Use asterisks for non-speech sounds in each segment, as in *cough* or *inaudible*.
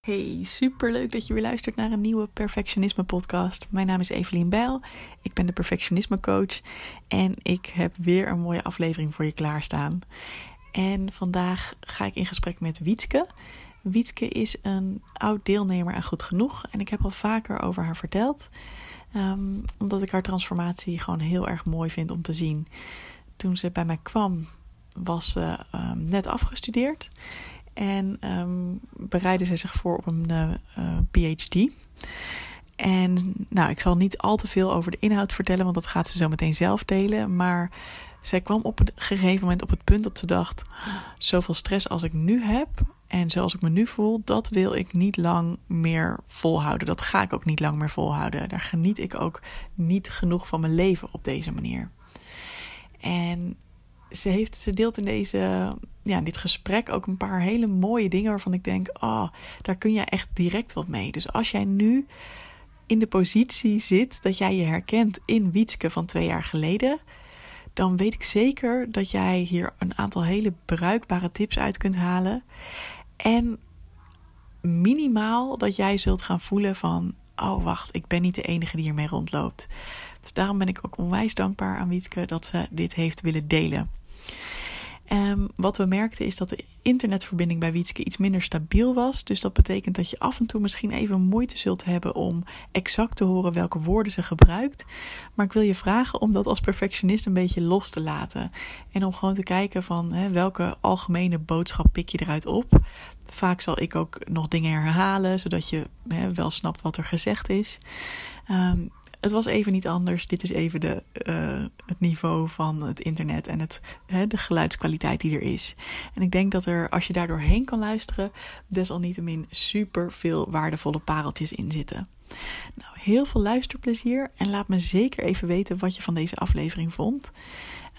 Hey, superleuk dat je weer luistert naar een nieuwe Perfectionisme podcast. Mijn naam is Evelien Bijl, ik ben de Perfectionisme coach en ik heb weer een mooie aflevering voor je klaarstaan. En vandaag ga ik in gesprek met Wietske. Wietske is een oud deelnemer aan Goed Genoeg en ik heb al vaker over haar verteld. Ehm, omdat ik haar transformatie gewoon heel erg mooi vind om te zien. Toen ze bij mij kwam, was ze um, net afgestudeerd. En um, bereidde zij zich voor op een uh, uh, PhD. En nou, ik zal niet al te veel over de inhoud vertellen, want dat gaat ze zo meteen zelf delen. Maar zij kwam op een gegeven moment op het punt dat ze dacht: zoveel stress als ik nu heb en zoals ik me nu voel, dat wil ik niet lang meer volhouden. Dat ga ik ook niet lang meer volhouden. Daar geniet ik ook niet genoeg van mijn leven op deze manier. En ze, heeft, ze deelt in, deze, ja, in dit gesprek ook een paar hele mooie dingen waarvan ik denk: oh, daar kun je echt direct wat mee. Dus als jij nu in de positie zit dat jij je herkent in Wietske van twee jaar geleden, dan weet ik zeker dat jij hier een aantal hele bruikbare tips uit kunt halen. En minimaal dat jij zult gaan voelen van: oh wacht, ik ben niet de enige die hiermee rondloopt. Dus daarom ben ik ook onwijs dankbaar aan Wietke dat ze dit heeft willen delen. Um, wat we merkten is dat de internetverbinding bij Wietske iets minder stabiel was. Dus dat betekent dat je af en toe misschien even moeite zult hebben om exact te horen welke woorden ze gebruikt. Maar ik wil je vragen om dat als perfectionist een beetje los te laten. En om gewoon te kijken van welke algemene boodschap pik je eruit op. Vaak zal ik ook nog dingen herhalen, zodat je wel snapt wat er gezegd is. Um, het was even niet anders. Dit is even de, uh, het niveau van het internet en het, hè, de geluidskwaliteit die er is. En ik denk dat er, als je daar doorheen kan luisteren, desalniettemin super veel waardevolle pareltjes in zitten. Nou, heel veel luisterplezier en laat me zeker even weten wat je van deze aflevering vond.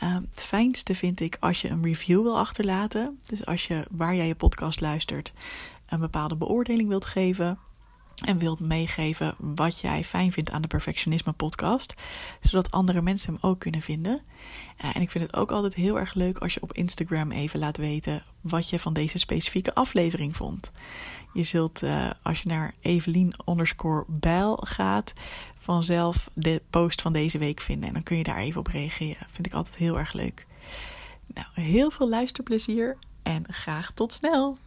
Uh, het fijnste vind ik als je een review wil achterlaten. Dus als je waar jij je podcast luistert een bepaalde beoordeling wilt geven en wilt meegeven wat jij fijn vindt aan de Perfectionisme podcast, zodat andere mensen hem ook kunnen vinden. Uh, en ik vind het ook altijd heel erg leuk als je op Instagram even laat weten wat je van deze specifieke aflevering vond. Je zult, uh, als je naar Evelien underscore bijl gaat, vanzelf de post van deze week vinden. En dan kun je daar even op reageren. Vind ik altijd heel erg leuk. Nou, heel veel luisterplezier en graag tot snel!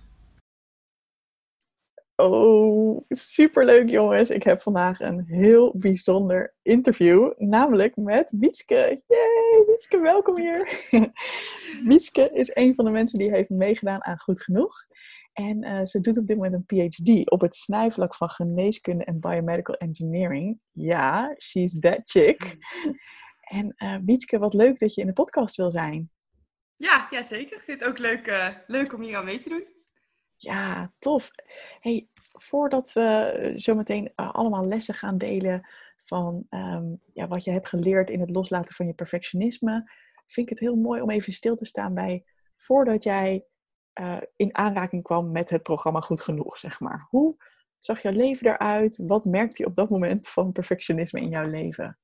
Oh, superleuk jongens. Ik heb vandaag een heel bijzonder interview, namelijk met Wietske. Yay, Wietske, welkom hier. *laughs* Wietske is een van de mensen die heeft meegedaan aan Goed Genoeg. En uh, ze doet op dit moment een PhD op het snijvlak van geneeskunde en biomedical engineering. Ja, she's that chick. En uh, Wietske, wat leuk dat je in de podcast wil zijn. Ja, ja zeker. Ik vind het ook leuk, uh, leuk om hier aan mee te doen. Ja, tof. Hey, voordat we zo meteen uh, allemaal lessen gaan delen van um, ja, wat je hebt geleerd in het loslaten van je perfectionisme, vind ik het heel mooi om even stil te staan bij voordat jij uh, in aanraking kwam met het programma Goed Genoeg, zeg maar. Hoe zag jouw leven eruit? Wat merkte je op dat moment van perfectionisme in jouw leven?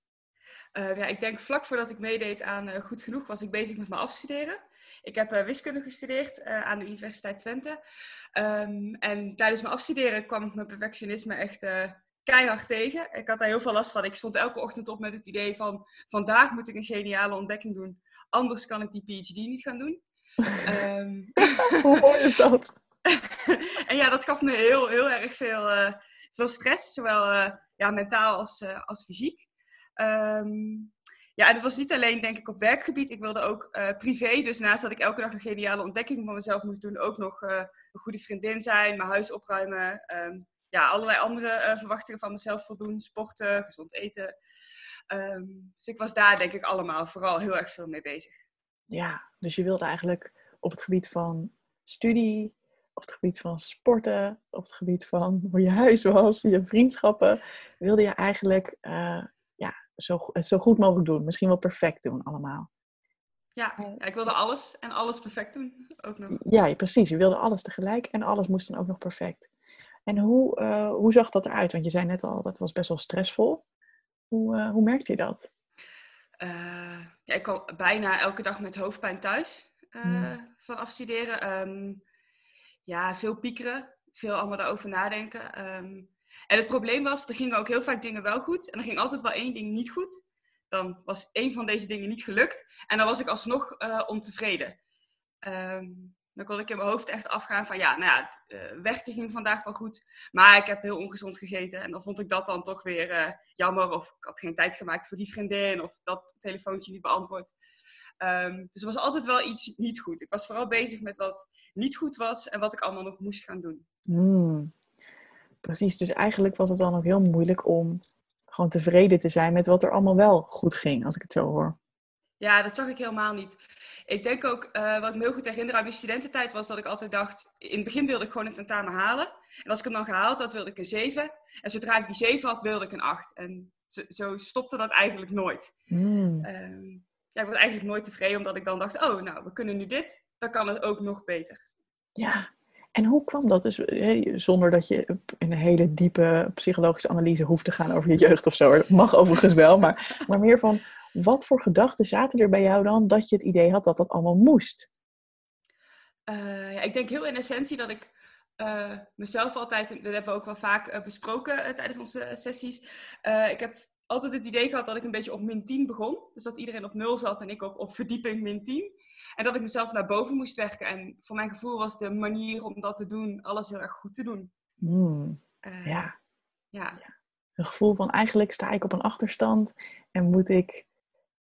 Ja, ik denk vlak voordat ik meedeed aan Goed Genoeg was ik bezig met mijn afstuderen. Ik heb uh, wiskunde gestudeerd uh, aan de Universiteit Twente. Um, en tijdens mijn afstuderen kwam ik mijn perfectionisme echt uh, keihard tegen. Ik had daar heel veel last van. Ik stond elke ochtend op met het idee van... vandaag moet ik een geniale ontdekking doen. Anders kan ik die PhD niet gaan doen. um, *laughs* *laughs* Hoe mooi is dat? *laughs* en ja, dat gaf me heel, heel erg veel, veel stress. Zowel ja, mentaal als, als fysiek. Um, ja, dat was niet alleen denk ik op werkgebied. Ik wilde ook uh, privé, dus naast dat ik elke dag een geniale ontdekking van mezelf moest doen, ook nog uh, een goede vriendin zijn, mijn huis opruimen, um, ja, allerlei andere uh, verwachtingen van mezelf voldoen, sporten, gezond eten. Um, dus ik was daar denk ik allemaal vooral heel erg veel mee bezig. Ja, dus je wilde eigenlijk op het gebied van studie, op het gebied van sporten, op het gebied van hoe je huis was, je vriendschappen, wilde je eigenlijk zo, zo goed mogelijk doen. Misschien wel perfect doen allemaal. Ja, ja, ik wilde alles en alles perfect doen. Ook nog. Ja, precies. Je wilde alles tegelijk en alles moest dan ook nog perfect. En hoe, uh, hoe zag dat eruit? Want je zei net al, dat was best wel stressvol. Hoe, uh, hoe merkte je dat? Uh, ja, ik kwam bijna elke dag met hoofdpijn thuis hmm. van afstuderen. Um, ja, veel piekeren, veel allemaal daarover nadenken. Ehm, en het probleem was, er gingen ook heel vaak dingen wel goed. En er ging altijd wel één ding niet goed. Dan was één van deze dingen niet gelukt. En dan was ik alsnog uh, ontevreden. Ehm, dan kon ik in mijn hoofd echt afgaan van ja, nou ja, uh, werken ging vandaag wel goed. Maar ik heb heel ongezond gegeten. En dan vond ik dat dan toch weer uh, jammer. Of ik had geen tijd gemaakt voor die vriendin. Of dat telefoontje niet beantwoord. Um, dus er was altijd wel iets niet goed. Ik was vooral bezig met wat niet goed was en wat ik allemaal nog moest gaan doen. Hmm. Precies, dus eigenlijk was het dan ook heel moeilijk om gewoon tevreden te zijn met wat er allemaal wel goed ging, als ik het zo hoor. Ja, dat zag ik helemaal niet. Ik denk ook, uh, wat ik me heel goed herinner uit mijn studententijd, was dat ik altijd dacht, in het begin wilde ik gewoon een tentamen halen. En als ik hem dan gehaald had, wilde ik een 7. En zodra ik die 7 had, wilde ik een 8. En zo, zo stopte dat eigenlijk nooit. Mm. Um, ja, ik was eigenlijk nooit tevreden, omdat ik dan dacht, oh, nou, we kunnen nu dit, dan kan het ook nog beter. Ja, en hoe kwam dat? Dus, zonder dat je in een hele diepe psychologische analyse hoeft te gaan over je jeugd of zo. Dat mag overigens wel, maar, *laughs* maar meer van wat voor gedachten zaten er bij jou dan dat je het idee had dat dat allemaal moest? Uh, ja, ik denk heel in essentie dat ik uh, mezelf altijd, dat hebben we ook wel vaak uh, besproken tijdens onze sessies. ik heb altijd het idee gehad dat ik een beetje op min 10 begon. Dus dat iedereen op 0 zat en ik op, op verdieping min 10. En dat ik mezelf naar boven moest werken. En voor mijn gevoel was de manier om dat te doen, alles heel erg goed te doen. Mm, uh, ja. ja. Een gevoel van eigenlijk sta ik op een achterstand en moet ik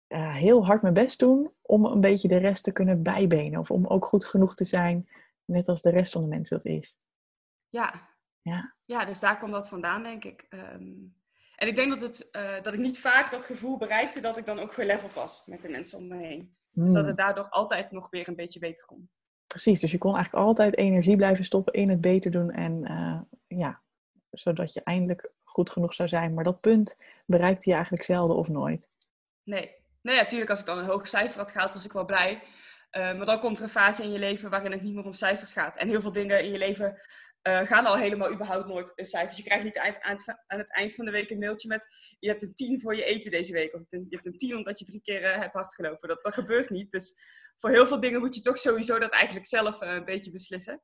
uh, heel hard mijn best doen om een beetje de rest te kunnen bijbenen. Of om ook goed genoeg te zijn, net als de rest van de mensen dat is. Ja. Ja, ja dus daar komt dat vandaan, denk ik. Um, en ik denk dat, het, uh, dat ik niet vaak dat gevoel bereikte dat ik dan ook geleveld was met de mensen om me heen. Mm. Dus dat het daardoor altijd nog weer een beetje beter kon. Precies, dus je kon eigenlijk altijd energie blijven stoppen in het beter doen. En uh, ja, zodat je eindelijk goed genoeg zou zijn. Maar dat punt bereikte je eigenlijk zelden of nooit. Nee, nee natuurlijk als ik dan een hoog cijfer had gehaald was ik wel blij. Uh, maar dan komt er een fase in je leven waarin het niet meer om cijfers gaat. En heel veel dingen in je leven uh, gaan al helemaal überhaupt nooit een cijfer. Dus je krijgt niet aan, aan, het eind van de week een mailtje met... je hebt een 10 voor je eten deze week. Of je hebt een 10 omdat je drie keer uh, hebt hardgelopen. Dat, dat gebeurt niet. Dus voor heel veel dingen moet je toch sowieso dat eigenlijk zelf uh, een beetje beslissen.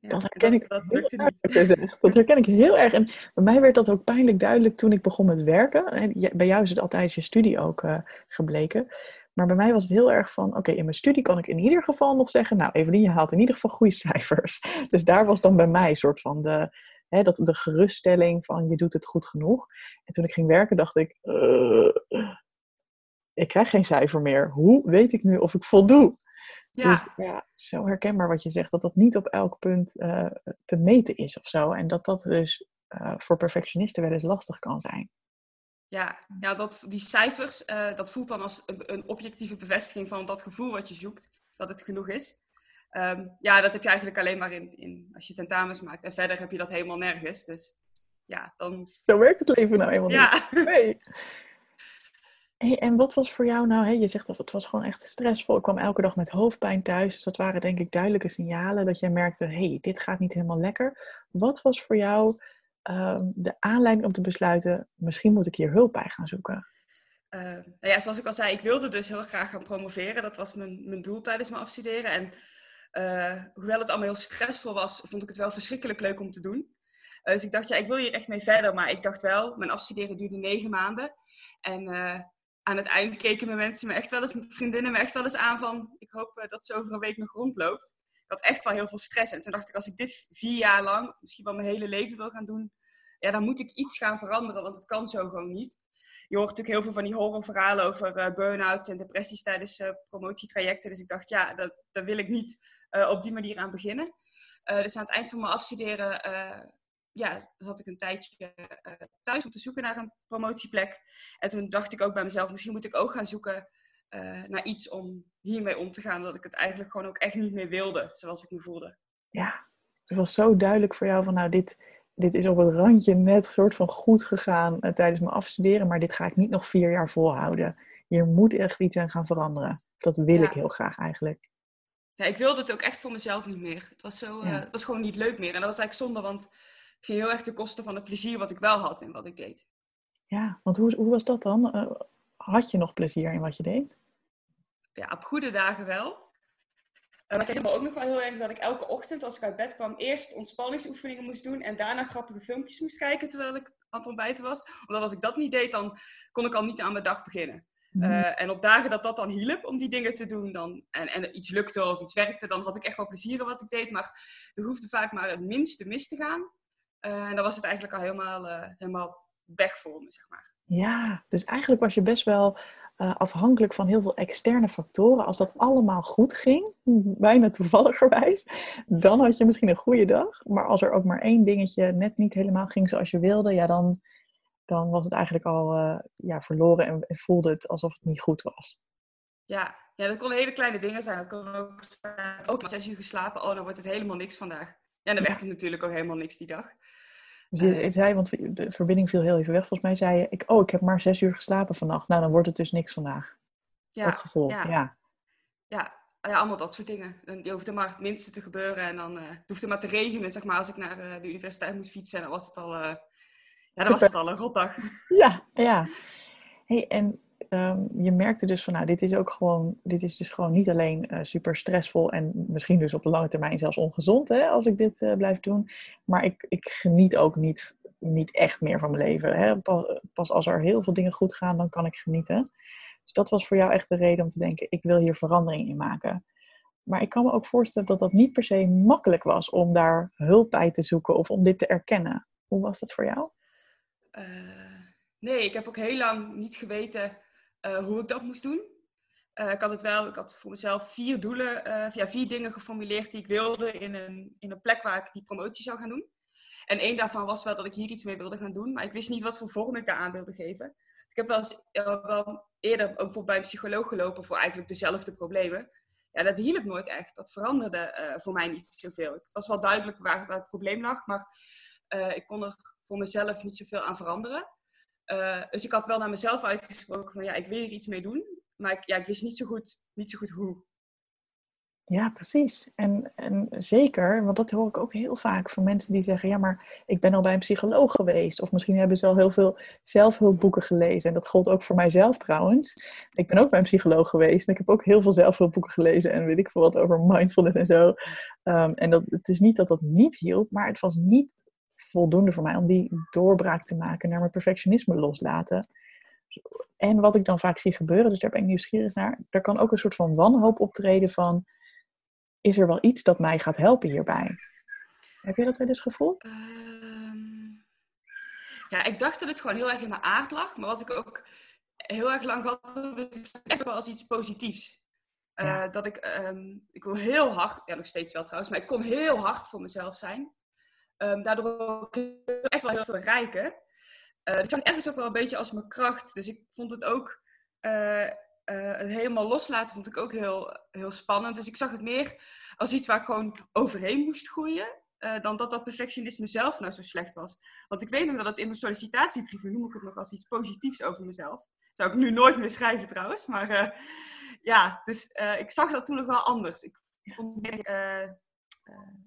Ja, dat herken ik dat, dat niet. Dat herken ik heel erg. En bij mij werd dat ook pijnlijk duidelijk toen ik begon met werken. Bij jou is het altijd je studie ook gebleken. Maar bij mij was het heel erg van, oké, in mijn studie kan ik in ieder geval nog zeggen, nou Evelien, je haalt in ieder geval goede *laughs* cijfers. Dus daar was dan bij mij een soort van de, hè, dat, de geruststelling van, je doet het goed genoeg. En toen ik ging werken, dacht ik, uh, ik krijg geen cijfer meer. Hoe weet ik nu of ik voldoe? Ja. Dus ja, zo herkenbaar wat je zegt, dat dat niet op elk punt uh, te meten is of zo. En dat dat dus uh, voor perfectionisten wel eens lastig kan zijn. Ja, ja dat, die cijfers, uh, dat voelt dan als een, een, objectieve bevestiging van dat gevoel wat je zoekt, dat het genoeg is. Um, ja, dat heb je eigenlijk alleen maar in, in, als je tentamens maakt. En verder heb je dat helemaal nergens. Dus ja, dan... Zo werkt het leven nou helemaal ja. niet. Nee. Hey, en wat was voor jou nou, hè? je zegt dat het was gewoon echt stressvol. Ik kwam elke dag met hoofdpijn thuis. Dus dat waren denk ik duidelijke signalen dat jij merkte, hé, hey, dit gaat niet helemaal lekker. Wat was voor jou um, de aanleiding om te besluiten, misschien moet ik hier hulp bij gaan zoeken? Uh, nou ja, zoals ik al zei, ik wilde dus heel graag gaan promoveren. Dat was mijn, mijn doel tijdens mijn afstuderen. En uh, hoewel het allemaal heel stressvol was, vond ik het wel verschrikkelijk leuk om te doen. Uh, dus ik dacht, ja, ik wil hier echt mee verder. Maar ik dacht wel, mijn afstuderen duurde negen maanden. En aan het eind keken mijn mensen me echt wel eens, mijn vriendinnen me echt wel eens aan van, ik hoop dat ze over een week nog rondloopt. Ik had echt wel heel veel stress. En toen dacht ik, als ik dit vier jaar lang, misschien wel mijn hele leven wil gaan doen, ja, dan moet ik iets gaan veranderen, want het kan zo gewoon niet. Je hoort natuurlijk heel veel van die horrorverhalen over uh, burn-outs en depressies tijdens uh, promotietrajecten. Dus ik dacht, ja, dat, daar wil ik niet uh, op die manier aan beginnen. dus aan het eind van mijn afstuderen ja, zat ik een tijdje thuis om te zoeken naar een promotieplek. En toen dacht ik ook bij mezelf, misschien moet ik ook gaan zoeken naar iets om hiermee om te gaan. Dat ik het eigenlijk gewoon ook echt niet meer wilde, zoals ik me voelde. Ja, het was zo duidelijk voor jou van, nou, dit, dit is op het randje net soort van goed gegaan uh, tijdens mijn afstuderen, maar dit ga ik niet nog vier jaar volhouden. Hier moet echt iets aan gaan veranderen. Dat wil ik heel graag eigenlijk. Ja, ik wilde het ook echt voor mezelf niet meer. Het was, zo, ja. uh, het was gewoon niet leuk meer. En dat was eigenlijk zonde, want het ging heel erg ten koste van het plezier wat ik wel had in wat ik deed. Ja, want hoe, hoe was dat dan? Uh, had je nog plezier in wat je deed? Ja, op goede dagen wel. Maar ik herinner me ook nog wel heel erg dat ik elke ochtend als ik uit bed kwam eerst ontspanningsoefeningen moest doen en daarna grappige filmpjes moest kijken terwijl ik aan het ontbijten was. Omdat als ik dat niet deed, dan kon ik al niet aan mijn dag beginnen. Mhm. Eh, en op dagen dat dat dan hielp om die dingen te doen dan, en, en iets lukte of iets werkte, dan had ik echt wel plezier in wat ik deed. Maar er hoefde vaak maar het minste mis te gaan. Uh, en dan was het eigenlijk al helemaal, uh, helemaal weg voor me, zeg maar. Ja, dus eigenlijk was je best wel afhankelijk van heel veel externe factoren. Als dat allemaal goed ging, *laughs* bijna toevalligerwijs, dan had je misschien een goede dag. Maar als er ook maar één dingetje net niet helemaal ging zoals je wilde, ja, dan, dan was het eigenlijk al uh, ja, verloren en, voelde het alsof het niet goed was. Ja, ja, dat konden hele kleine dingen zijn. Dat kon ook, ook maar zes uur geslapen. Oh, dan wordt het helemaal niks vandaag. Ja, dan werd het natuurlijk ook helemaal niks die dag. Dus je uh, zei, want de verbinding viel heel even weg. Volgens mij zei je, ik, oh, ik heb maar zes uur geslapen vannacht. Nou, dan wordt het dus niks vandaag. Ja, dat gevoel, ja. ja. Ja, ja, allemaal dat soort dingen. Je hoeft er maar het minste te gebeuren. En dan uh, hoeft er maar te regenen, zeg maar. Als ik naar de universiteit moest fietsen, dan was het al ja, dat was het al een rotdag. Ja, ja. Hey, en um, je merkte dus van, nou, dit is ook gewoon, dit is dus gewoon niet alleen uh, super stressvol en misschien dus op de lange termijn zelfs ongezond, hè, als ik dit uh, blijf doen. Maar ik, ik geniet ook niet, niet echt meer van mijn leven. Hè. Pas, als er heel veel dingen goed gaan, dan kan ik genieten. Dus dat was voor jou echt de reden om te denken, ik wil hier verandering in maken. Maar ik kan me ook voorstellen dat dat niet per se makkelijk was om daar hulp bij te zoeken of om dit te erkennen. Hoe was dat voor jou? Uh, nee, ik heb ook heel lang niet geweten uh, hoe ik dat moest doen. Uh, ik had het wel, ik had voor mezelf vier doelen, ja, vier dingen geformuleerd die ik wilde in een, in een plek waar ik die promotie zou gaan doen. En één daarvan was wel dat ik hier iets mee wilde gaan doen, maar ik wist niet wat voor vorm ik daar aan wilde geven. Ik heb wel, eens, wel eerder ook bijvoorbeeld bij een psycholoog gelopen voor eigenlijk dezelfde problemen. Ja, dat hielp nooit echt. Dat veranderde voor mij niet zoveel. Het was wel duidelijk waar, waar het probleem lag, maar ik kon er voor mezelf niet zoveel aan veranderen. Uh, dus ik had wel naar mezelf uitgesproken van ja, ik wil hier iets mee doen. Maar ik, ja, ik wist niet zo goed, niet zo goed hoe. Ja, precies. En, en zeker, want dat hoor ik ook heel vaak van mensen die zeggen: Ja, maar ik ben al bij een psycholoog geweest. Of misschien hebben ze al heel veel zelfhulpboeken gelezen. En dat gold ook voor mijzelf trouwens. Ik ben ook bij een psycholoog geweest. En ik heb ook heel veel zelfhulpboeken gelezen. En weet ik veel wat over mindfulness en zo. Um, en dat, het is niet dat dat niet hielp, maar het was niet voldoende voor mij om die doorbraak te maken naar mijn perfectionisme loslaten. En wat ik dan vaak zie gebeuren, dus daar ben ik nieuwsgierig naar, er kan ook een soort van wanhoop optreden van, is er wel iets dat mij gaat helpen hierbij? Heb je dat wel eens gevoeld? Ehm, ja, ik dacht dat het gewoon heel erg in mijn aard lag, maar wat ik ook heel erg lang had, is echt wel als iets positiefs. Uh, dat ik, ehm, ik wil heel hard, ja nog steeds wel trouwens, maar ik kon heel hard voor mezelf zijn. Um, daardoor ook echt wel heel veel bereiken. Uh, dus ik zag het ergens ook wel een beetje als mijn kracht. Dus ik vond het ook uh, uh, helemaal loslaten vond ik ook heel, heel spannend. Dus ik zag het meer als iets waar ik gewoon overheen moest groeien. dan dat dat perfectionisme zelf nou zo slecht was. Want ik weet nog dat het in mijn sollicitatiebrief, noem ik het nog als iets positiefs over mezelf. Zou ik nu nooit meer schrijven trouwens. Maar ja, dus ik zag dat toen nog wel anders. Ik vond eh,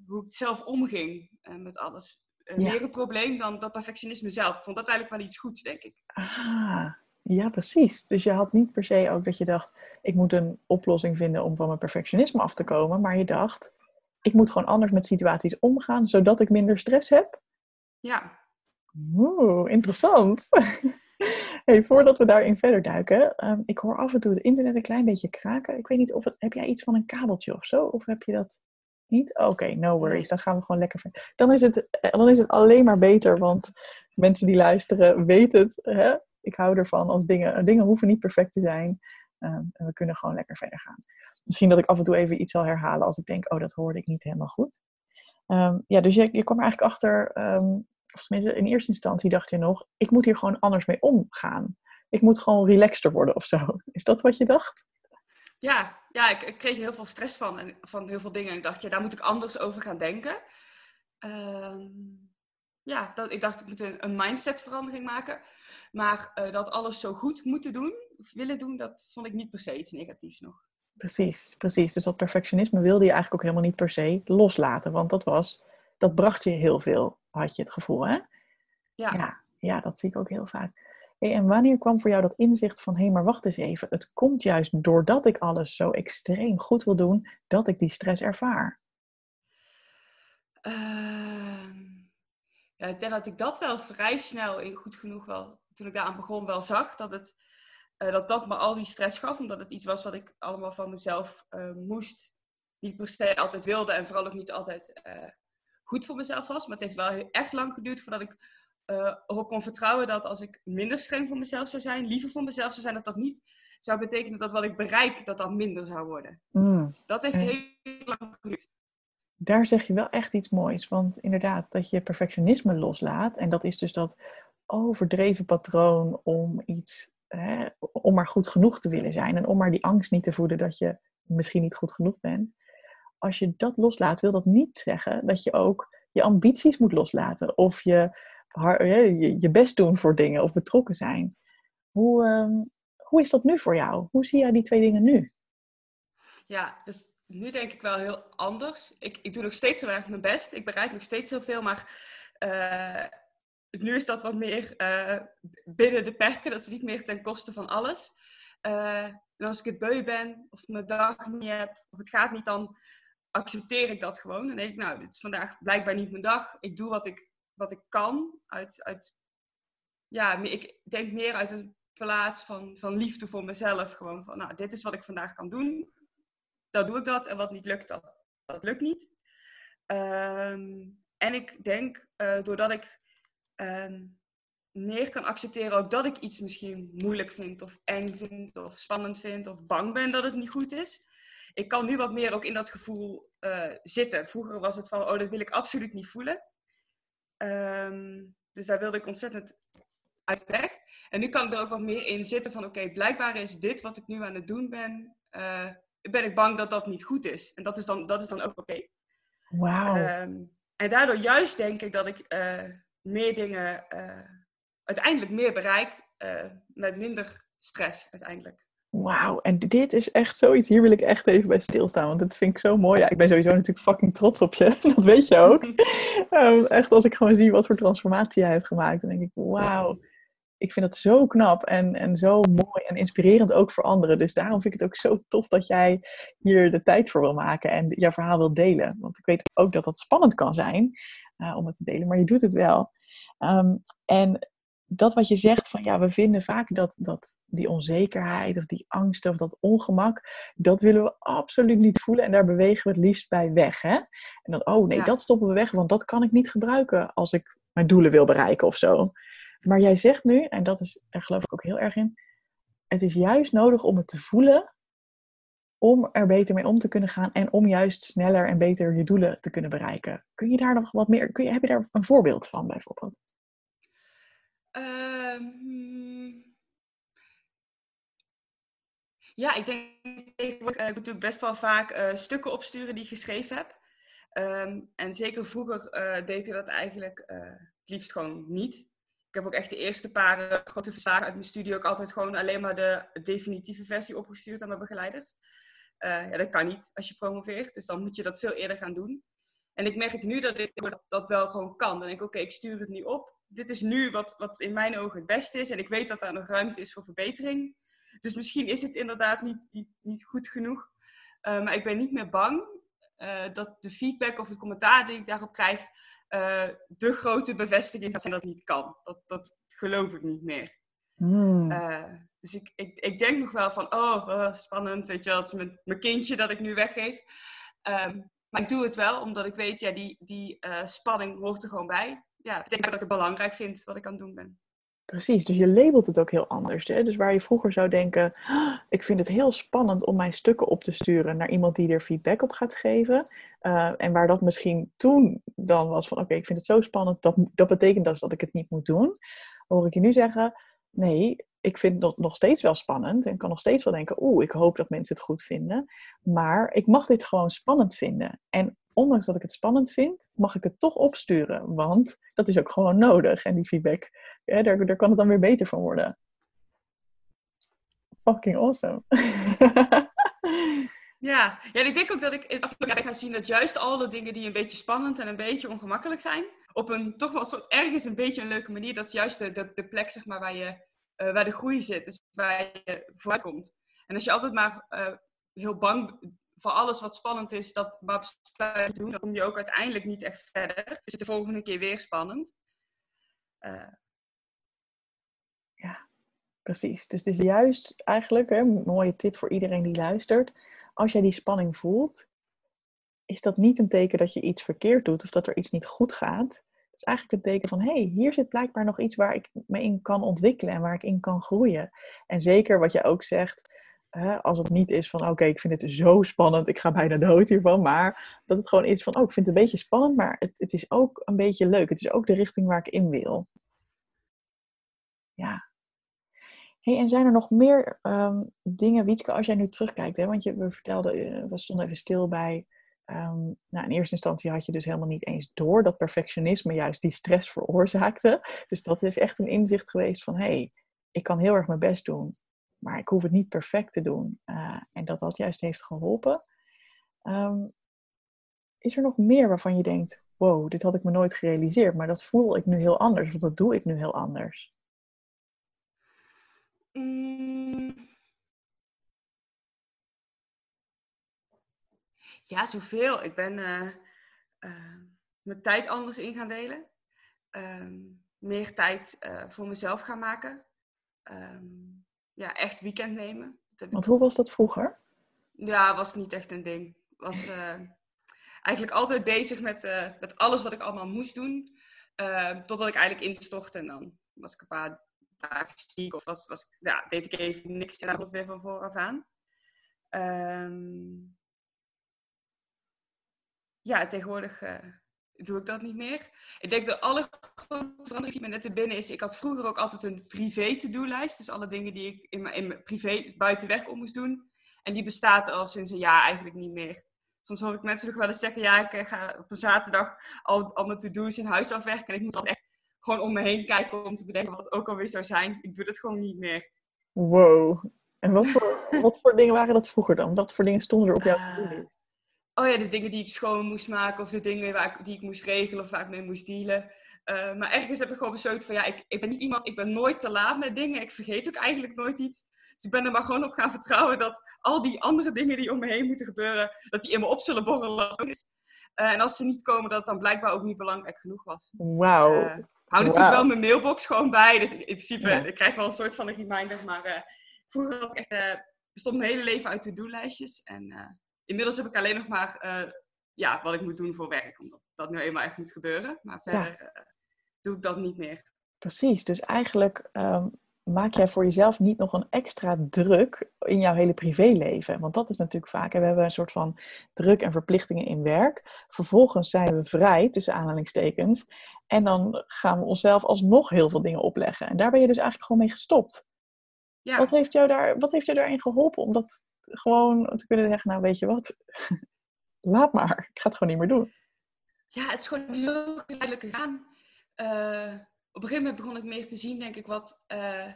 hoe ik zelf omging eh, met alles. Uh, Meer een probleem dan dat perfectionisme zelf. Ik vond dat eigenlijk wel iets goeds, denk ik. Ah, ja, precies. Dus je had niet per se ook dat je dacht, ik moet een oplossing vinden om van mijn perfectionisme af te komen. Maar je dacht, ik moet gewoon anders met situaties omgaan, zodat ik minder stress heb. Ja. Oeh, interessant. *laughs* Hey, voordat we daarin verder duiken, um, ik hoor af en toe het internet een klein beetje kraken. Ik weet niet of het, heb jij iets van een kabeltje of zo? Of heb je dat niet? Oké, no worries. Dan gaan we gewoon lekker verder. Dan is het, eh, dan is het alleen maar beter, want mensen die luisteren weten het. Hè? Ik hou ervan als dingen, dingen hoeven niet perfect te zijn. Um, en we kunnen gewoon lekker verder gaan. Misschien dat ik af en toe even iets zal herhalen als ik denk, oh, dat hoorde ik niet helemaal goed. Um, ja, dus je, je kwam er eigenlijk achter, um, of tenminste in eerste instantie dacht je nog, ik moet hier gewoon anders mee omgaan. Ik moet gewoon relaxter worden of zo. *laughs* Is dat wat je dacht? Ja, ja ik, ik, kreeg er heel veel stress van, en, van heel veel dingen. En ik dacht, ja, daar moet ik anders over gaan denken. Ehm, ja, dat, ik dacht, ik moet een, een mindsetverandering maken. Maar uh, dat alles zo goed moeten doen, willen doen, dat vond ik niet per se iets negatiefs nog. Precies, precies. Dus dat perfectionisme wilde je eigenlijk ook helemaal niet per se loslaten. Want dat was, dat bracht je heel veel, had je het gevoel, hè? Ja. Ja, ja dat zie ik ook heel vaak. En wanneer kwam voor jou dat inzicht van, hé, hey, maar wacht eens even, het komt juist doordat ik alles zo extreem goed wil doen, dat ik die stress ervaar? Ehm, ja, ik denk dat ik dat wel vrij snel, goed genoeg wel, toen ik daaraan begon, wel zag, dat het, uh, dat, dat me al die stress gaf, omdat het iets was wat ik allemaal van mezelf uh, moest, niet per se altijd wilde en vooral ook niet altijd uh, goed voor mezelf was. Maar het heeft wel echt lang geduurd voordat ik uh, erop kon vertrouwen dat als ik minder streng voor mezelf zou zijn, liever voor mezelf zou zijn, dat dat niet zou betekenen dat wat ik bereik, dat dat minder zou worden. Mm. Dat heeft heel lang geduurd. Daar zeg je wel echt iets moois. Want inderdaad, dat je perfectionisme loslaat. En dat is dus dat overdreven patroon om iets, hè, om maar goed genoeg te willen zijn. En om maar die angst niet te voeden dat je misschien niet goed genoeg bent. Als je dat loslaat, wil dat niet zeggen dat je ook je ambities moet loslaten. Of je je, best doen voor dingen of betrokken zijn. Hoe, um, hoe is dat nu voor jou? Hoe zie jij die twee dingen nu? Ja, dus nu denk ik wel heel anders. Ik, ik doe nog steeds heel erg mijn best. Ik bereik nog steeds heel veel, maar uh, nu is dat wat meer uh, binnen de perken. Dat is niet meer ten koste van alles. Uh, en als ik het beu ben, of mijn dag niet heb, of het gaat niet, dan accepteer ik dat gewoon. Dan denk ik, nou, dit is vandaag blijkbaar niet mijn dag. Ik doe wat ik wat ik kan. Uit, uit, ja, ik denk meer uit een plaats van, van liefde voor mezelf. Gewoon van, nou, dit is wat ik vandaag kan doen. Dan doe ik dat. En wat niet lukt, dat, lukt niet. Ehm, en ik denk, uh, doordat ik um, meer kan accepteren ook dat ik iets misschien moeilijk vind, of eng vind, of spannend vind, of bang ben dat het niet goed is. Ik kan nu wat meer ook in dat gevoel uh, zitten. Vroeger was het van, oh, dat wil ik absoluut niet voelen. Um, dus daar wilde ik ontzettend uit weg. En nu kan ik er ook wat meer in zitten van oké, blijkbaar is dit wat ik nu aan het doen ben, uh, ben ik bang dat dat niet goed is. En dat is dan, dat is dan ook oké. Okay. Wauw. Um, en daardoor juist denk ik dat ik uh, meer dingen, uh, uiteindelijk meer bereik met minder stress uiteindelijk. Wauw, en dit is echt zoiets, hier wil ik echt even bij stilstaan, want dat vind ik zo mooi. Ja, ik ben sowieso natuurlijk fucking trots op je, *laughs* dat weet je ook. um, *laughs* echt, als ik gewoon zie wat voor transformatie jij hebt gemaakt, dan denk ik, wauw, ik vind het zo knap en, en zo mooi en inspirerend ook voor anderen. Dus daarom vind ik het ook zo tof dat jij hier de tijd voor wil maken en jouw verhaal wil delen. Want ik weet ook dat dat spannend kan zijn uh, om het te delen, maar je doet het wel. Um, en dat wat je zegt van ja, we vinden vaak dat, dat die onzekerheid of die angst of dat ongemak, dat willen we absoluut niet voelen en daar bewegen we het liefst bij weg. Hè? En dan, oh nee, dat stoppen we weg, want dat kan ik niet gebruiken als ik mijn doelen wil bereiken of zo. Maar jij zegt nu, en dat is, daar geloof ik ook heel erg in, het is juist nodig om het te voelen, om er beter mee om te kunnen gaan en om juist sneller en beter je doelen te kunnen bereiken. Kun je daar nog wat meer, kun je, heb je daar een voorbeeld van bijvoorbeeld? Um, ja, ik denk uh, ik natuurlijk best wel vaak uh, stukken opsturen die ik geschreven heb. Um, en zeker vroeger uh, deed ik dat eigenlijk het liefst gewoon niet. Ik heb ook echt de eerste paar grote verslagen uit mijn studie ook altijd gewoon alleen maar de definitieve versie opgestuurd aan mijn begeleiders. ja, dat kan niet als je promoveert, dus dan moet je dat veel eerder gaan doen. En ik merk nu dat ik dat, dat wel gewoon kan. Dan denk ik, oké, okay, ik stuur het nu op dit is nu wat, wat in mijn ogen het beste is. En ik weet dat er nog ruimte is voor verbetering. Dus misschien is het inderdaad niet, niet, niet goed genoeg. Uh, maar ik ben niet meer bang uh, dat de feedback of het commentaar die ik daarop krijg, uh, de grote bevestiging gaat zijn dat het niet kan. Dat, dat geloof ik niet meer. Hmm. dus ik, ik, ik denk nog wel van, oh, spannend, weet je wel, het is mijn, mijn kindje dat ik nu weggeef. Um, maar ik doe het wel, omdat ik weet, ja, die, die spanning hoort er gewoon bij ja, betekent dat ik het belangrijk vind wat ik aan het doen ben. Precies, dus je labelt het ook heel anders. Hè? Dus waar je vroeger zou denken, ah, ik vind het heel spannend om mijn stukken op te sturen naar iemand die er feedback op gaat geven. Uh, en waar dat misschien toen dan was van, oké, ik vind het zo spannend, dat, dat betekent dus dat ik het niet moet doen. Hoor ik je nu zeggen, nee, ik vind het nog steeds wel spannend en kan nog steeds wel denken, oeh, ik hoop dat mensen het goed vinden. Maar ik mag dit gewoon spannend vinden. En ondanks dat ik het spannend vind, mag ik het toch opsturen. Want dat is ook gewoon nodig. En die feedback, daar, kan het dan weer beter van worden. Fucking awesome. *laughs* Ja, ja ik denk ook dat ik het afgelopen jaar ga zien dat juist alle dingen die een beetje spannend en een beetje ongemakkelijk zijn, op een toch wel soort ergens een beetje een leuke manier, dat is juist de, de, de plek zeg maar, waar je uh, waar de groei zit, dus waar je vooruit komt. En als je altijd maar uh, heel bang voor alles wat spannend is, dat maar besluit doen, dan kom je ook uiteindelijk niet echt verder. Is het de volgende keer weer spannend. Uh. Ja, precies. Dus het is juist eigenlijk hè, een mooie tip voor iedereen die luistert. Als jij die spanning voelt, is dat niet een teken dat je iets verkeerd doet of dat er iets niet goed gaat. Het is eigenlijk een teken van, hé, hey, hier zit blijkbaar nog iets waar ik me in kan ontwikkelen en waar ik in kan groeien. En zeker wat je ook zegt, hè, als het niet is van, oké, ik vind het zo spannend, ik ga bijna dood hiervan, maar dat het gewoon is van, oh, ik vind het een beetje spannend, maar het, het is ook een beetje leuk. Het is ook de richting waar ik in wil. Ja. Hey, en zijn er nog meer um, dingen, Wietke, als jij nu terugkijkt, hè, want je, we vertelden, eh, we stonden even stil bij Um, nou, in eerste instantie had je dus helemaal niet eens door dat perfectionisme juist die stress veroorzaakte. *laughs* Dus dat is echt een inzicht geweest van hé, hey, ik kan heel erg mijn best doen, maar ik hoef het niet perfect te doen. Uh, en dat dat juist heeft geholpen. Um, is er nog meer waarvan je denkt, wow, dit had ik me nooit gerealiseerd, maar dat voel ik nu heel anders, of dat doe ik nu heel anders? Mm. Ja, zoveel. Ik ben uh, uh, mijn tijd anders in gaan delen. Um, meer tijd uh, voor mezelf gaan maken. Um, ja, echt weekend nemen. Want hoe was dat vroeger? Ja, was niet echt een ding. Was *laughs* eigenlijk altijd bezig met, met alles wat ik allemaal moest doen. Ehm, totdat ik eigenlijk instortte en dan was ik een paar dagen ziek. Of was, was, ja, deed ik even niks en dan het weer van vooraf aan. Um, ja, tegenwoordig uh, doe ik dat niet meer. Ik denk dat alle grote verandering die me net te binnen is. Ik had vroeger ook altijd een privé to-do-lijst. Dus alle dingen die ik in mijn, in mijn privé buiten werk om moest doen. En die bestaat al sinds een jaar eigenlijk niet meer. Soms hoor ik mensen nog wel eens zeggen: Ja, ik eh, ga op een zaterdag al, al mijn to-do's in huis afwerken. En ik moet altijd echt gewoon om me heen kijken om te bedenken wat ook alweer zou zijn. Ik doe dat gewoon niet meer. Wow. En wat voor, wat voor dingen waren dat vroeger dan? Wat voor dingen stonden er op jouw to-do-lijst? Oh ja, de dingen die ik schoon moest maken of de dingen waar ik, die ik moest regelen of waar ik mee moest dealen. Uh, maar ergens heb ik gewoon besloten van ja, ik, ik ben niet iemand, ik ben nooit te laat met dingen. Ik vergeet ook eigenlijk nooit iets. Dus ik ben er maar gewoon op gaan vertrouwen dat al die andere dingen die om me heen moeten gebeuren, dat die in me op zullen borrelen. Uh, en als ze niet komen, dat het dan blijkbaar ook niet belangrijk genoeg was. Wauw. Uh, hou natuurlijk wow. wel mijn mailbox gewoon bij. Dus in principe, ja. ik krijg wel een soort van een reminder. Maar vroeger had ik echt, bestond mijn hele leven uit to-do-lijstjes. En inmiddels heb ik alleen nog maar uh, ja, wat ik moet doen voor werk. Omdat dat nu eenmaal echt moet gebeuren. Maar verder ja. uh, doe ik dat niet meer. Precies, dus eigenlijk um, maak jij voor jezelf niet nog een extra druk in jouw hele privéleven. Want dat is natuurlijk vaak, hè, we hebben een soort van druk en verplichtingen in werk. Vervolgens zijn we vrij, tussen aanhalingstekens. En dan gaan we onszelf alsnog heel veel dingen opleggen. En daar ben je dus eigenlijk gewoon mee gestopt. Ja. Wat, heeft jou daar, wat heeft jou daarin geholpen om dat gewoon te kunnen zeggen, nou weet je wat, *laughs* laat maar, ik ga het gewoon niet meer doen. Ja, het is gewoon heel geleidelijk gegaan. Uh, op een gegeven moment begon ik meer te zien, denk ik, wat uh,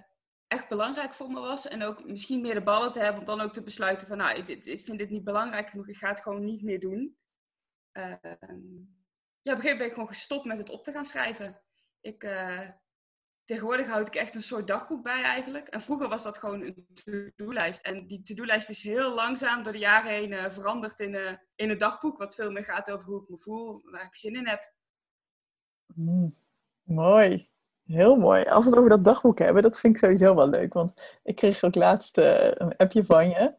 echt belangrijk voor me was. En ook misschien meer de ballen te hebben om dan ook te besluiten van, nou, ik, vind dit niet belangrijk genoeg, ik ga het gewoon niet meer doen. Uh, ja, op een gegeven moment ben ik gewoon gestopt met het op te gaan schrijven. Ik, tegenwoordig houd ik echt een soort dagboek bij eigenlijk. En vroeger was dat gewoon een to-do-lijst. En die to-do-lijst is heel langzaam door de jaren heen uh, veranderd in, uh, in een dagboek. Wat veel meer gaat over hoe ik me voel, waar ik zin in heb. Mm, mooi. Heel mooi. Als we het over dat dagboek hebben, dat vind ik sowieso wel leuk. Want ik kreeg ook laatst uh, een appje van je.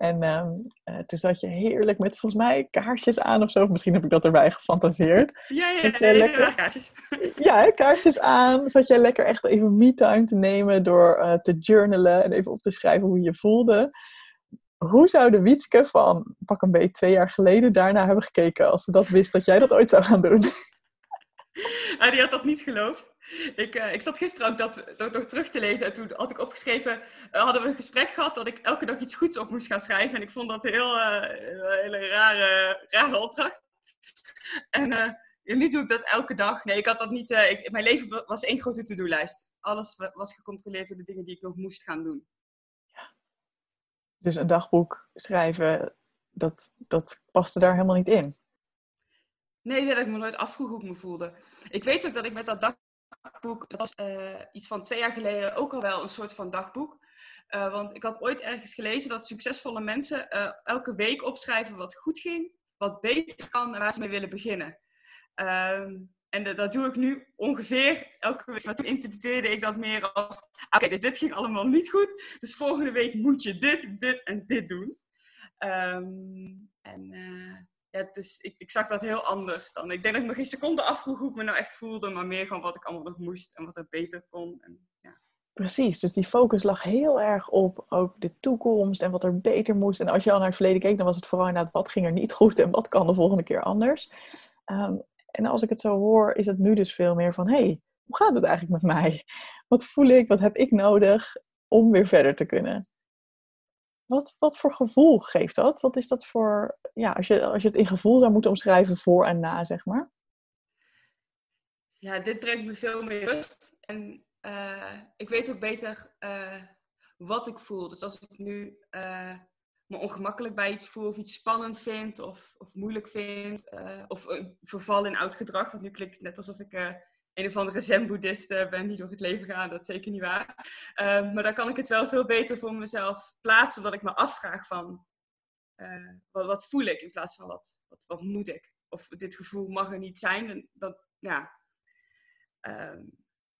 En um, uh, toen zat je heerlijk met volgens mij kaarsjes aan of zo. Of misschien heb ik dat erbij gefantaseerd. *laughs* Ja, ja, ja, ja, lekker... kaarsjes. ja, kaarsjes *laughs* aan. Zat jij lekker echt even me-time te nemen door uh, te journalen en even op te schrijven hoe je je voelde. Hoe zou de Wietske van pak een beetje twee jaar geleden daarna hebben gekeken als ze dat wist dat jij dat ooit zou gaan doen? *laughs* Ah, die had dat niet geloofd. Ik, uh, ik zat gisteren ook dat, dat nog terug te lezen en toen had ik opgeschreven, uh, hadden we een gesprek gehad dat ik elke dag iets goeds op moest gaan schrijven. En ik vond dat heel, uh, een hele rare, rare opdracht. En nu doe ik dat elke dag. Nee, ik had dat niet. Ik, mijn leven was één grote to-do-lijst. Alles was gecontroleerd door de dingen die ik nog moest gaan doen. Ja. Dus een dagboek schrijven, dat, dat paste daar helemaal niet in? Nee, dat ik me nooit afvroeg hoe ik me voelde. Ik weet ook dat ik met dat dat was uh, iets van twee jaar geleden ook al wel een soort van dagboek. Uh, want ik had ooit ergens gelezen dat succesvolle mensen uh, elke week opschrijven wat goed ging, wat beter kan en waar ze mee willen beginnen. Um, en dat doe ik nu ongeveer elke week. Maar toen interpreteerde ik dat meer als: oké, dus dit ging allemaal niet goed. Dus volgende week moet je dit, dit en dit doen. Um, en ja, is, ik, ik zag dat heel anders dan. Ik denk dat ik me geen seconde afvroeg hoe ik me nou echt voelde, maar meer gewoon wat ik allemaal nog moest en wat er beter kon. En, ja. Precies, dus die focus lag heel erg op ook de toekomst en wat er beter moest. En als je al naar het verleden keek, dan was het vooral inderdaad wat ging er niet goed en wat kan de volgende keer anders. Um, en als ik het zo hoor, is het nu dus veel meer van: hé, hey, hoe gaat het eigenlijk met mij? Wat voel ik? Wat heb ik nodig om weer verder te kunnen? Wat, wat voor gevoel geeft dat? Wat is dat voor, ja, als je, als je het in gevoel zou moeten omschrijven voor en na, zeg maar? Ja, dit brengt me veel meer rust. En uh, ik weet ook beter uh, wat ik voel. Dus als ik nu uh, me ongemakkelijk bij iets voel of iets spannend vind of, of moeilijk vind. Of verval in oud gedrag, want nu klinkt het net alsof ik een of andere zen-boeddhist ben die door het leven ga. Dat is zeker niet waar. Uh, maar dan kan ik het wel veel beter voor mezelf plaatsen, zodat ik me afvraag van wat, wat, voel ik in plaats van wat, wat, moet ik? Of dit gevoel mag er niet zijn. En, dat, ja. Ehm,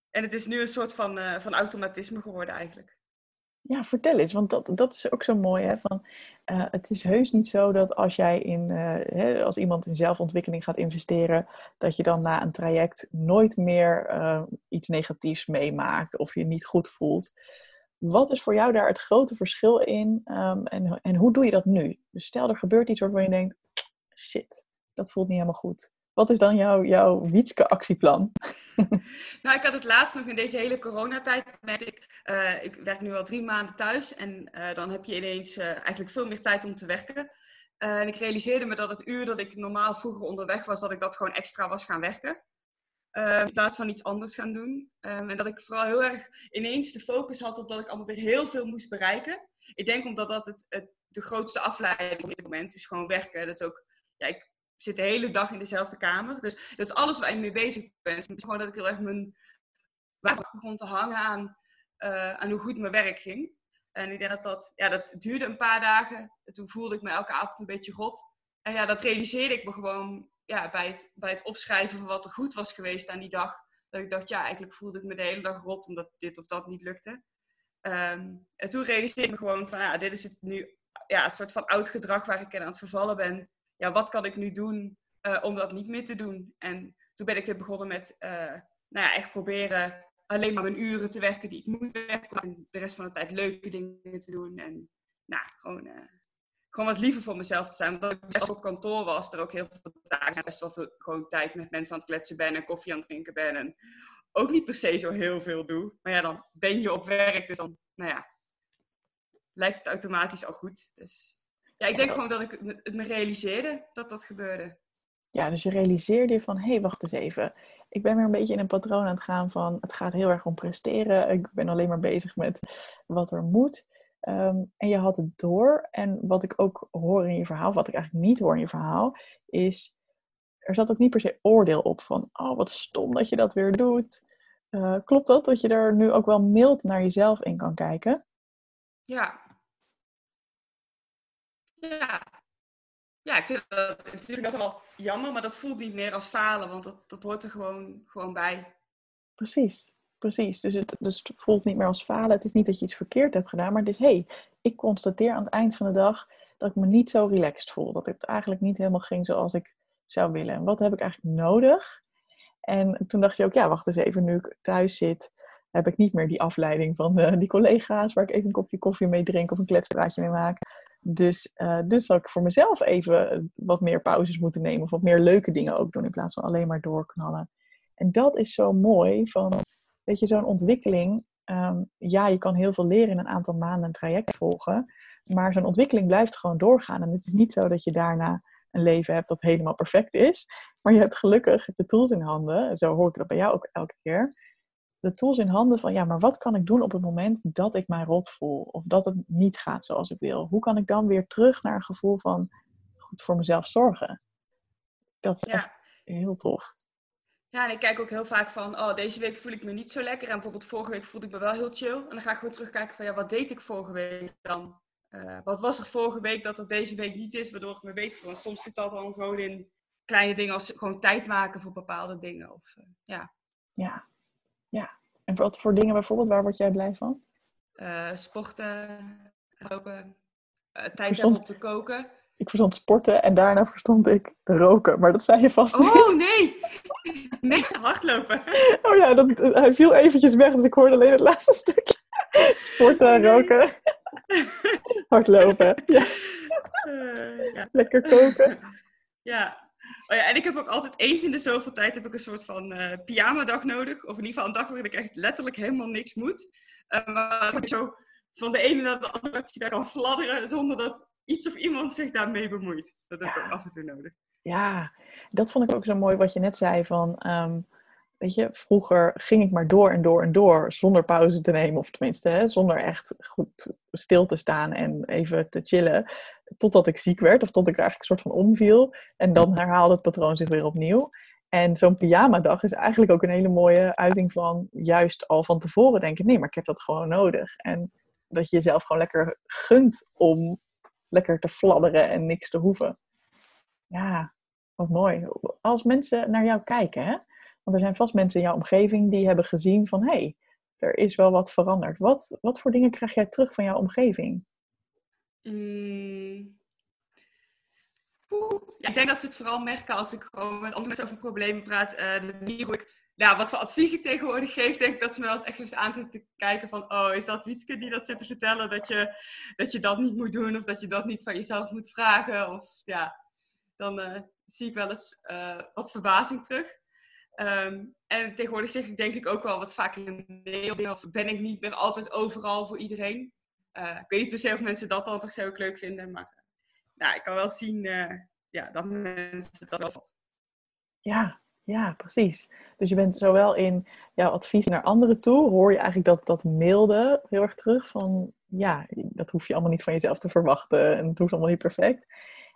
en het is nu een soort van, van automatisme geworden eigenlijk. Ja, vertel eens, want dat, dat is ook zo mooi. Hè? Van, uh, het is heus niet zo dat als jij in, uh, hè, als iemand in zelfontwikkeling gaat investeren, dat je dan na een traject nooit meer uh, iets negatiefs meemaakt of je niet goed voelt. Wat is voor jou daar het grote verschil in um, en, en hoe doe je dat nu? Dus stel er gebeurt iets waarvan je denkt, shit, dat voelt niet helemaal goed. Wat is dan jouw, jouw Wietske actieplan? *laughs* nou, ik had het laatst nog in deze hele coronatijd. Ik, uh, ik werk nu al drie maanden thuis en uh, dan heb je ineens uh, eigenlijk veel meer tijd om te werken. en ik realiseerde me dat het uur dat ik normaal vroeger onderweg was, dat ik dat gewoon extra was gaan werken. in plaats van iets anders gaan doen. Um, en dat ik vooral heel erg ineens de focus had op dat ik allemaal weer heel veel moest bereiken. Ik denk omdat dat het, het de grootste afleiding op dit moment is gewoon werken. Dat is ook, ja, ik zit de hele dag in dezelfde kamer. Dus dat is alles waar ik mee bezig ben. Het is gewoon dat ik heel erg mijn water begon te hangen aan, uh, aan hoe goed mijn werk ging. En ik denk dat dat, ja, dat duurde een paar dagen. En toen voelde ik me elke avond een beetje rot. En ja, dat realiseerde ik me gewoon ja, bij, het, bij het opschrijven van wat er goed was geweest aan die dag. Dat ik dacht, ja, eigenlijk voelde ik me de hele dag rot omdat dit of dat niet lukte. Um, en toen realiseerde ik me gewoon van, ja, dit is het nu, ja, een soort van oud gedrag waar ik aan het vervallen ben ja, wat kan ik nu doen uh, om dat niet meer te doen? En toen ben ik weer begonnen met, uh, nou ja, echt proberen alleen maar mijn uren te werken die ik moet werken. En de rest van de tijd leuke dingen te doen. En nou, gewoon, uh, gewoon wat liever voor mezelf te zijn. Omdat ik best op kantoor was, er ook heel veel dagen best wel veel gewoon tijd met mensen aan het kletsen ben en koffie aan het drinken ben. En ook niet per se zo heel veel doe. Maar ja, dan ben je op werk, dus dan, nou ja, lijkt het automatisch al goed. Dus ja, ik denk gewoon dat ik het me realiseerde dat dat gebeurde. Ja, dus je realiseerde je van, hé, hey, wacht eens even. Ik ben weer een beetje in een patroon aan het gaan van, het gaat heel erg om presteren. Ik ben alleen maar bezig met wat er moet. Um, en je had het door. En wat ik ook hoor in je verhaal, wat ik eigenlijk niet hoor in je verhaal, is, er zat ook niet per se oordeel op van, oh, wat stom dat je dat weer doet. Uh, klopt dat, dat je er nu ook wel mild naar jezelf in kan kijken? Ja, ja. Ja, ik vind dat natuurlijk wel jammer, maar dat voelt niet meer als falen, want dat, dat hoort er gewoon, gewoon bij. Precies, precies. Dus het, dus het voelt niet meer als falen. Het is niet dat je iets verkeerd hebt gedaan, maar het is, hé, hey, ik constateer aan het eind van de dag dat ik me niet zo relaxed voel. Dat het eigenlijk niet helemaal ging zoals ik zou willen. En wat heb ik eigenlijk nodig? En toen dacht je ook, ja, wacht eens even, nu ik thuis zit, heb ik niet meer die afleiding van uh, die collega's waar ik even een kopje koffie mee drink of een kletspraatje mee maak. Dus, uh, dus zal ik voor mezelf even wat meer pauzes moeten nemen. Of wat meer leuke dingen ook doen in plaats van alleen maar doorknallen. En dat is zo mooi van, weet je, zo'n ontwikkeling. Um, ja, je kan heel veel leren in een aantal maanden een traject volgen. Maar zo'n ontwikkeling blijft gewoon doorgaan. En het is niet zo dat je daarna een leven hebt dat helemaal perfect is. Maar je hebt gelukkig de tools in handen. Zo hoor ik dat bij jou ook elke keer de tools in handen van, ja, maar wat kan ik doen op het moment dat ik mij rot voel? Of dat het niet gaat zoals ik wil? Hoe kan ik dan weer terug naar een gevoel van goed voor mezelf zorgen? Dat is echt heel tof. Ja, en ik kijk ook heel vaak van, oh, deze week voel ik me niet zo lekker. En bijvoorbeeld vorige week voelde ik me wel heel chill. En dan ga ik gewoon terugkijken van, ja, wat deed ik vorige week dan? Uh, wat was er vorige week dat er deze week niet is, waardoor ik me weet. Want soms zit dat dan gewoon in kleine dingen als gewoon tijd maken voor bepaalde dingen. Of, uh, ja. ja, ja. En wat voor dingen bijvoorbeeld, waar word jij blij van? Uh, sporten, roken, tijd hebben om te koken. Ik verstond sporten en daarna verstond ik roken. Maar dat zei je vast niet. Oh, nee! *laughs* Nee, hardlopen. *laughs* Oh ja, dat, hij viel eventjes weg, dus ik hoorde alleen het laatste stukje. *laughs* Sporten, roken. Hardlopen. Ja. Uh, ja. Lekker koken. Ja. Oh ja, en ik heb ook altijd eens in de zoveel tijd heb ik een soort van uh, pyjama-dag nodig. Of in ieder geval een dag waarin ik echt letterlijk helemaal niks moet. Uh, maar ik zo van de ene naar de andere dag kan fladderen zonder dat iets of iemand zich daarmee bemoeit. Dat heb ik ook af en toe nodig. Ja, dat vond ik ook zo mooi wat je net zei van... Um, weet je, vroeger ging ik maar door en door en door zonder pauze te nemen. Of tenminste, hè, zonder echt goed stil te staan en even te chillen. Totdat ik ziek werd of tot ik eigenlijk een soort van omviel. En dan herhaalde het patroon zich weer opnieuw. En zo'n pyjama-dag is eigenlijk ook een hele mooie uiting van juist al van tevoren denken: nee, maar ik heb dat gewoon nodig. En dat je jezelf gewoon lekker gunt om lekker te fladderen en niks te hoeven. Ja, wat mooi. Als mensen naar jou kijken, hè? want er zijn vast mensen in jouw omgeving die hebben gezien van hé, hey, er is wel wat veranderd. Wat, wat voor dingen krijg jij terug van jouw omgeving? Mm. Ja, ik denk dat ze het vooral merken als ik gewoon met andere mensen over problemen praat. Uh, de ik ja, wat voor advies ik tegenwoordig geef, denk ik dat ze me wel eens echt aan te kijken van, oh, is dat Wietske die dat zit te vertellen, dat je, dat je dat niet moet doen of dat je dat niet van jezelf moet vragen. Of ja, dan uh, zie ik wel eens uh, wat verbazing terug. Um, en tegenwoordig zeg ik denk ik ook wel wat vaker of ben ik niet meer altijd overal voor iedereen. Uh, ik weet niet per se of mensen dat dan ook leuk vinden, maar nou, ik kan wel zien ja, dat mensen dat wel Ja, ja, precies. Dus je bent zowel in jouw advies naar anderen toe, hoor je eigenlijk dat, dat milde heel erg terug van, ja, dat hoef je allemaal niet van jezelf te verwachten en het hoeft allemaal niet perfect.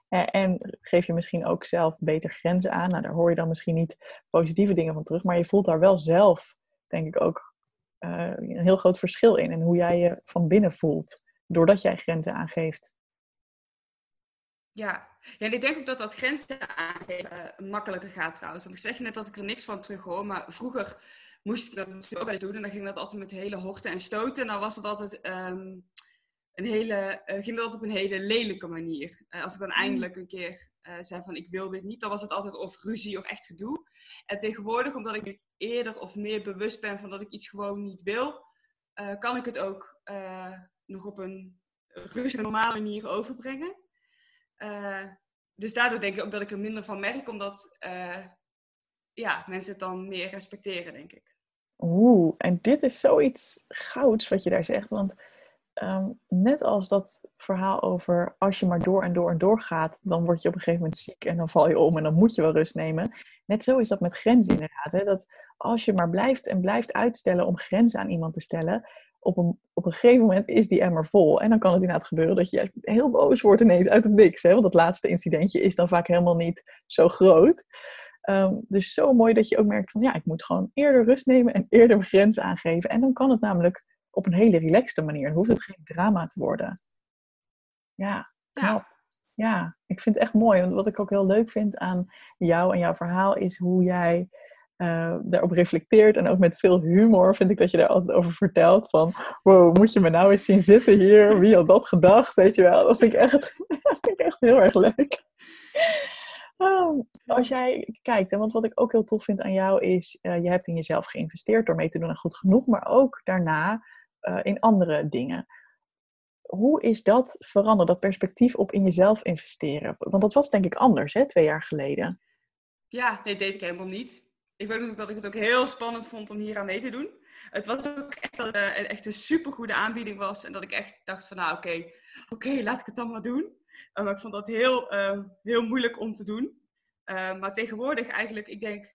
En geef je misschien ook zelf beter grenzen aan. Nou, daar hoor je dan misschien niet positieve dingen van terug, maar je voelt daar wel zelf, denk ik ook, uh, een heel groot verschil in. En hoe jij je van binnen voelt, doordat jij grenzen aangeeft. Ja. ja, en ik denk ook dat dat grenzen aangeven uh, makkelijker gaat trouwens. Want ik zeg net dat ik er niks van terug hoor, maar vroeger moest ik dat natuurlijk wel doen. En dan ging dat altijd met hele horten en stoten. En dan was het altijd um, een hele, uh, ging dat op een hele lelijke manier. Uh, als ik dan mm. eindelijk een keer zei van ik wil dit niet, dan was het altijd of ruzie of echt gedoe. En tegenwoordig, omdat ik eerder of meer bewust ben van dat ik iets gewoon niet wil, kan ik het ook nog op een rustige, normale manier overbrengen. Dus daardoor denk ik ook dat ik er minder van merk, omdat ja, mensen het dan meer respecteren, denk ik. Oeh, en dit is zoiets gouds wat je daar zegt. Want um, net als dat verhaal over als je maar door en door en door gaat, dan word je op een gegeven moment ziek en dan val je om en dan moet je wel rust nemen. Net zo is dat met grenzen inderdaad. Hè? Dat als je maar blijft en blijft uitstellen om grenzen aan iemand te stellen, op een, op een gegeven moment is die emmer vol. En dan kan het inderdaad gebeuren dat je heel boos wordt ineens uit het niks. Hè? Want dat laatste incidentje is dan vaak helemaal niet zo groot. Um, dus zo mooi dat je ook merkt van ja, ik moet gewoon eerder rust nemen en eerder grenzen aangeven. En dan kan het namelijk op een hele relaxte manier. Dan hoeft het geen drama te worden. Ja, knap. Ja. ja, ik vind het echt mooi. Want wat ik ook heel leuk vind aan jou en jouw verhaal is hoe jij uh, daarop reflecteert. En ook met veel humor vind ik dat je daar altijd over vertelt. Van, wow, moet je me nou eens zien zitten hier? Wie had dat gedacht? Weet je wel, dat vind ik echt, *laughs* dat vind ik echt heel erg leuk. Oh, als jij kijkt, en want wat ik ook heel tof vind aan jou is, uh, je hebt in jezelf geïnvesteerd door mee te doen aan goed genoeg, maar ook daarna uh, in andere dingen. Hoe is dat veranderd, dat perspectief op in jezelf investeren? Want dat was denk ik anders, hè, twee jaar geleden. Ja, nee, deed ik helemaal niet ik weet ook dat ik het ook heel spannend vond om hier aan mee te doen. Het was ook echt een, echt een supergoede aanbieding was. En dat ik echt dacht van, nou oké, oké, laat ik het dan maar doen. Uh, maar ik vond dat heel, uh, heel moeilijk om te doen. Maar tegenwoordig eigenlijk, ik denk,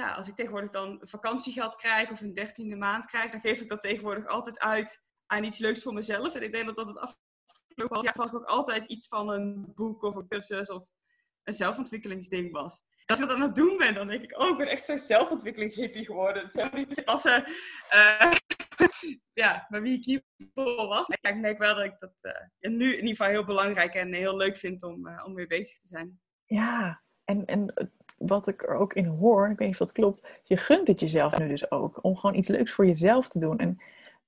ja, als ik tegenwoordig dan vakantiegeld krijg of een dertiende maand krijg, dan geef ik dat tegenwoordig altijd uit aan iets leuks voor mezelf. En ik denk dat dat het afgelopen jaar was ook altijd iets van een boek of een cursus of een zelfontwikkelingsding was. als ik dat aan het doen ben, dan denk ik, oh, ik ben echt zo'n zelfontwikkelingshippie geworden. Het zou passen uh, *laughs* ja, maar wie ik hiervoor was. ik merk wel dat ik dat uh, nu in ieder geval heel belangrijk en heel leuk vind om, uh, om mee bezig te zijn. Ja, en, en wat ik er ook in hoor, ik weet niet of dat klopt, je gunt het jezelf nu dus ook. Om gewoon iets leuks voor jezelf te doen. En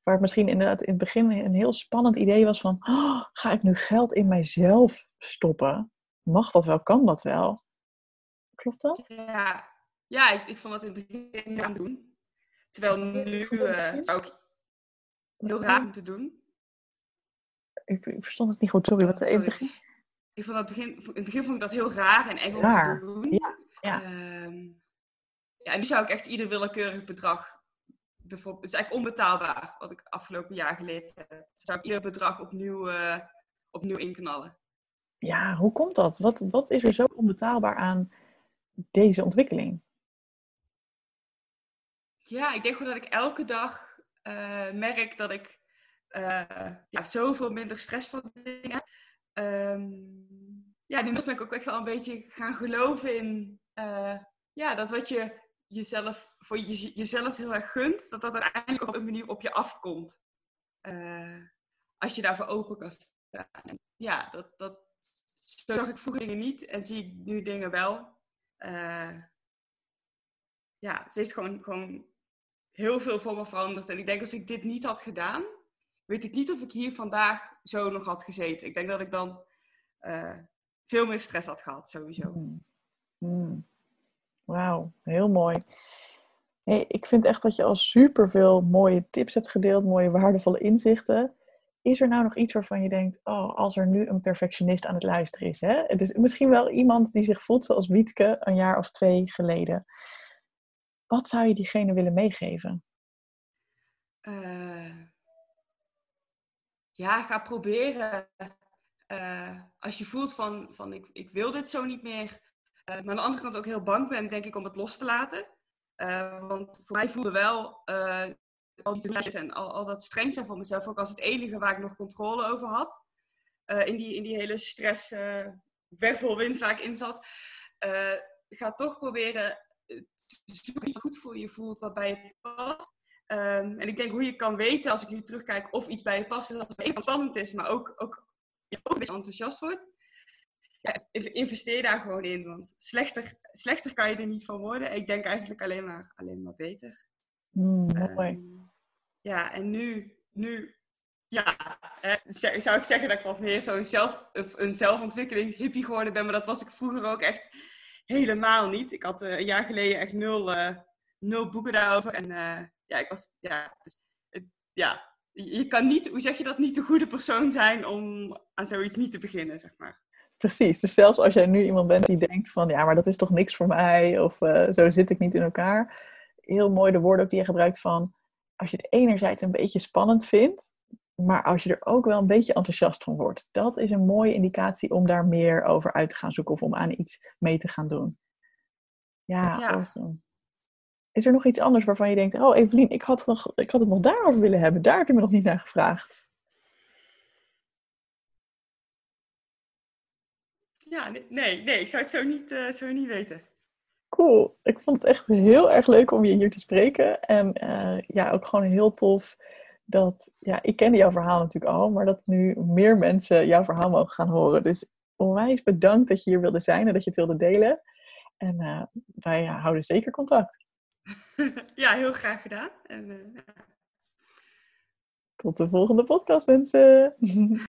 waar het misschien inderdaad in het begin een heel spannend idee was van, oh, ga ik nu geld in mijzelf stoppen? Mag dat wel? Kan dat wel? Klopt dat? Ja, ja ik, ik vond dat in het begin gaan doen. Terwijl nu uh, zou ik heel raar om te doen. Ik, ik, verstond het niet goed, sorry. Wat in het begin? Ik vond dat begin, in het begin vond ik dat heel raar en eng om te doen. Ja, ja. Uh, ja, en nu zou ik echt ieder willekeurig bedrag ervoor... Het is eigenlijk onbetaalbaar, wat ik afgelopen jaar geleerd heb. Dus zou ik ieder bedrag opnieuw, uh, opnieuw inknallen. Ja, hoe komt dat? Wat, wat is er zo onbetaalbaar aan deze ontwikkeling? Ja, ik denk gewoon dat ik elke dag uh, merk dat ik uh, ja, zoveel minder stress van dingen heb. Um, ja, inmiddels ben ik ook echt wel een beetje gaan geloven in uh, ja, dat wat je jezelf, voor je, jezelf heel erg gunt, dat dat uiteindelijk op een manier op je afkomt. als je daarvoor open kan staan. Ja, dat, dat, zag ik vroeger dingen niet en zie ik nu dingen wel. ja, ze heeft gewoon, gewoon heel veel voor me veranderd. En ik denk als ik dit niet had gedaan, weet ik niet of ik hier vandaag zo nog had gezeten. Ik denk dat ik dan uh, veel meer stress had gehad, sowieso. Mm. Mm. Wauw, heel mooi. Ik vind echt dat je al superveel mooie tips hebt gedeeld, mooie waardevolle inzichten. Is er nou nog iets waarvan je denkt, oh, als er nu een perfectionist aan het luisteren is, hè? dus misschien wel iemand die zich voelt zoals Wietke een jaar of twee geleden. Wat zou je diegene willen meegeven? Uh, ja, ga proberen. Uh, als je voelt van, van ik, ik wil dit zo niet meer. Uh, maar aan de andere kant ook heel bang bent, denk ik, om het los te laten. want voor mij voelde wel al die en al, al dat streng zijn voor mezelf ook als het enige waar ik nog controle over had. in, die, in die hele stress, wervelwind waar ik in zat. ga toch proberen zoek iets goed voor je voelt, wat bij je past. Um, en ik denk hoe je kan weten, als ik nu terugkijk, of iets bij je past, is als het spannend is, maar ook, ook, ja, ook een beetje enthousiast wordt. Ja, investeer daar gewoon in, want slechter, slechter kan je er niet van worden. Ik denk eigenlijk alleen maar, alleen maar beter. Mm, mooi. Um, ja, en nu, nu ja, eh, zou ik zeggen dat ik wat meer zo'n zelf, een zelfontwikkelingshippie geworden ben, maar dat was ik vroeger ook echt helemaal niet. Ik had uh, een jaar geleden echt nul, uh, nul boeken daarover. En uh, ja, ik was, ja, dus, ja, je kan niet, hoe zeg je dat, niet de goede persoon zijn om aan zoiets niet te beginnen, zeg maar. Precies, dus zelfs als jij nu iemand bent die denkt van, ja, maar dat is toch niks voor mij, of zo zit ik niet in elkaar. Heel mooi de woorden ook die je gebruikt van, als je het enerzijds een beetje spannend vindt, maar als je er ook wel een beetje enthousiast van wordt, dat is een mooie indicatie om daar meer over uit te gaan zoeken of om aan iets mee te gaan doen. Ja, ja. Awesome. Is er nog iets anders waarvan je denkt, oh Evelien, ik had, nog, ik had het nog daarover willen hebben, daar heb je me nog niet naar gevraagd. Ja, nee, nee, ik zou het zo niet, uh, zo niet weten. Cool. Ik vond het echt heel erg leuk om je hier te spreken. En uh, ja, ook gewoon heel tof dat, ja, ik kende jouw verhaal natuurlijk al, maar dat nu meer mensen jouw verhaal mogen gaan horen. Dus onwijs bedankt dat je hier wilde zijn en dat je het wilde delen. En uh, wij houden zeker contact. *laughs* Ja, heel graag gedaan. En, Tot de volgende podcast, mensen. *laughs*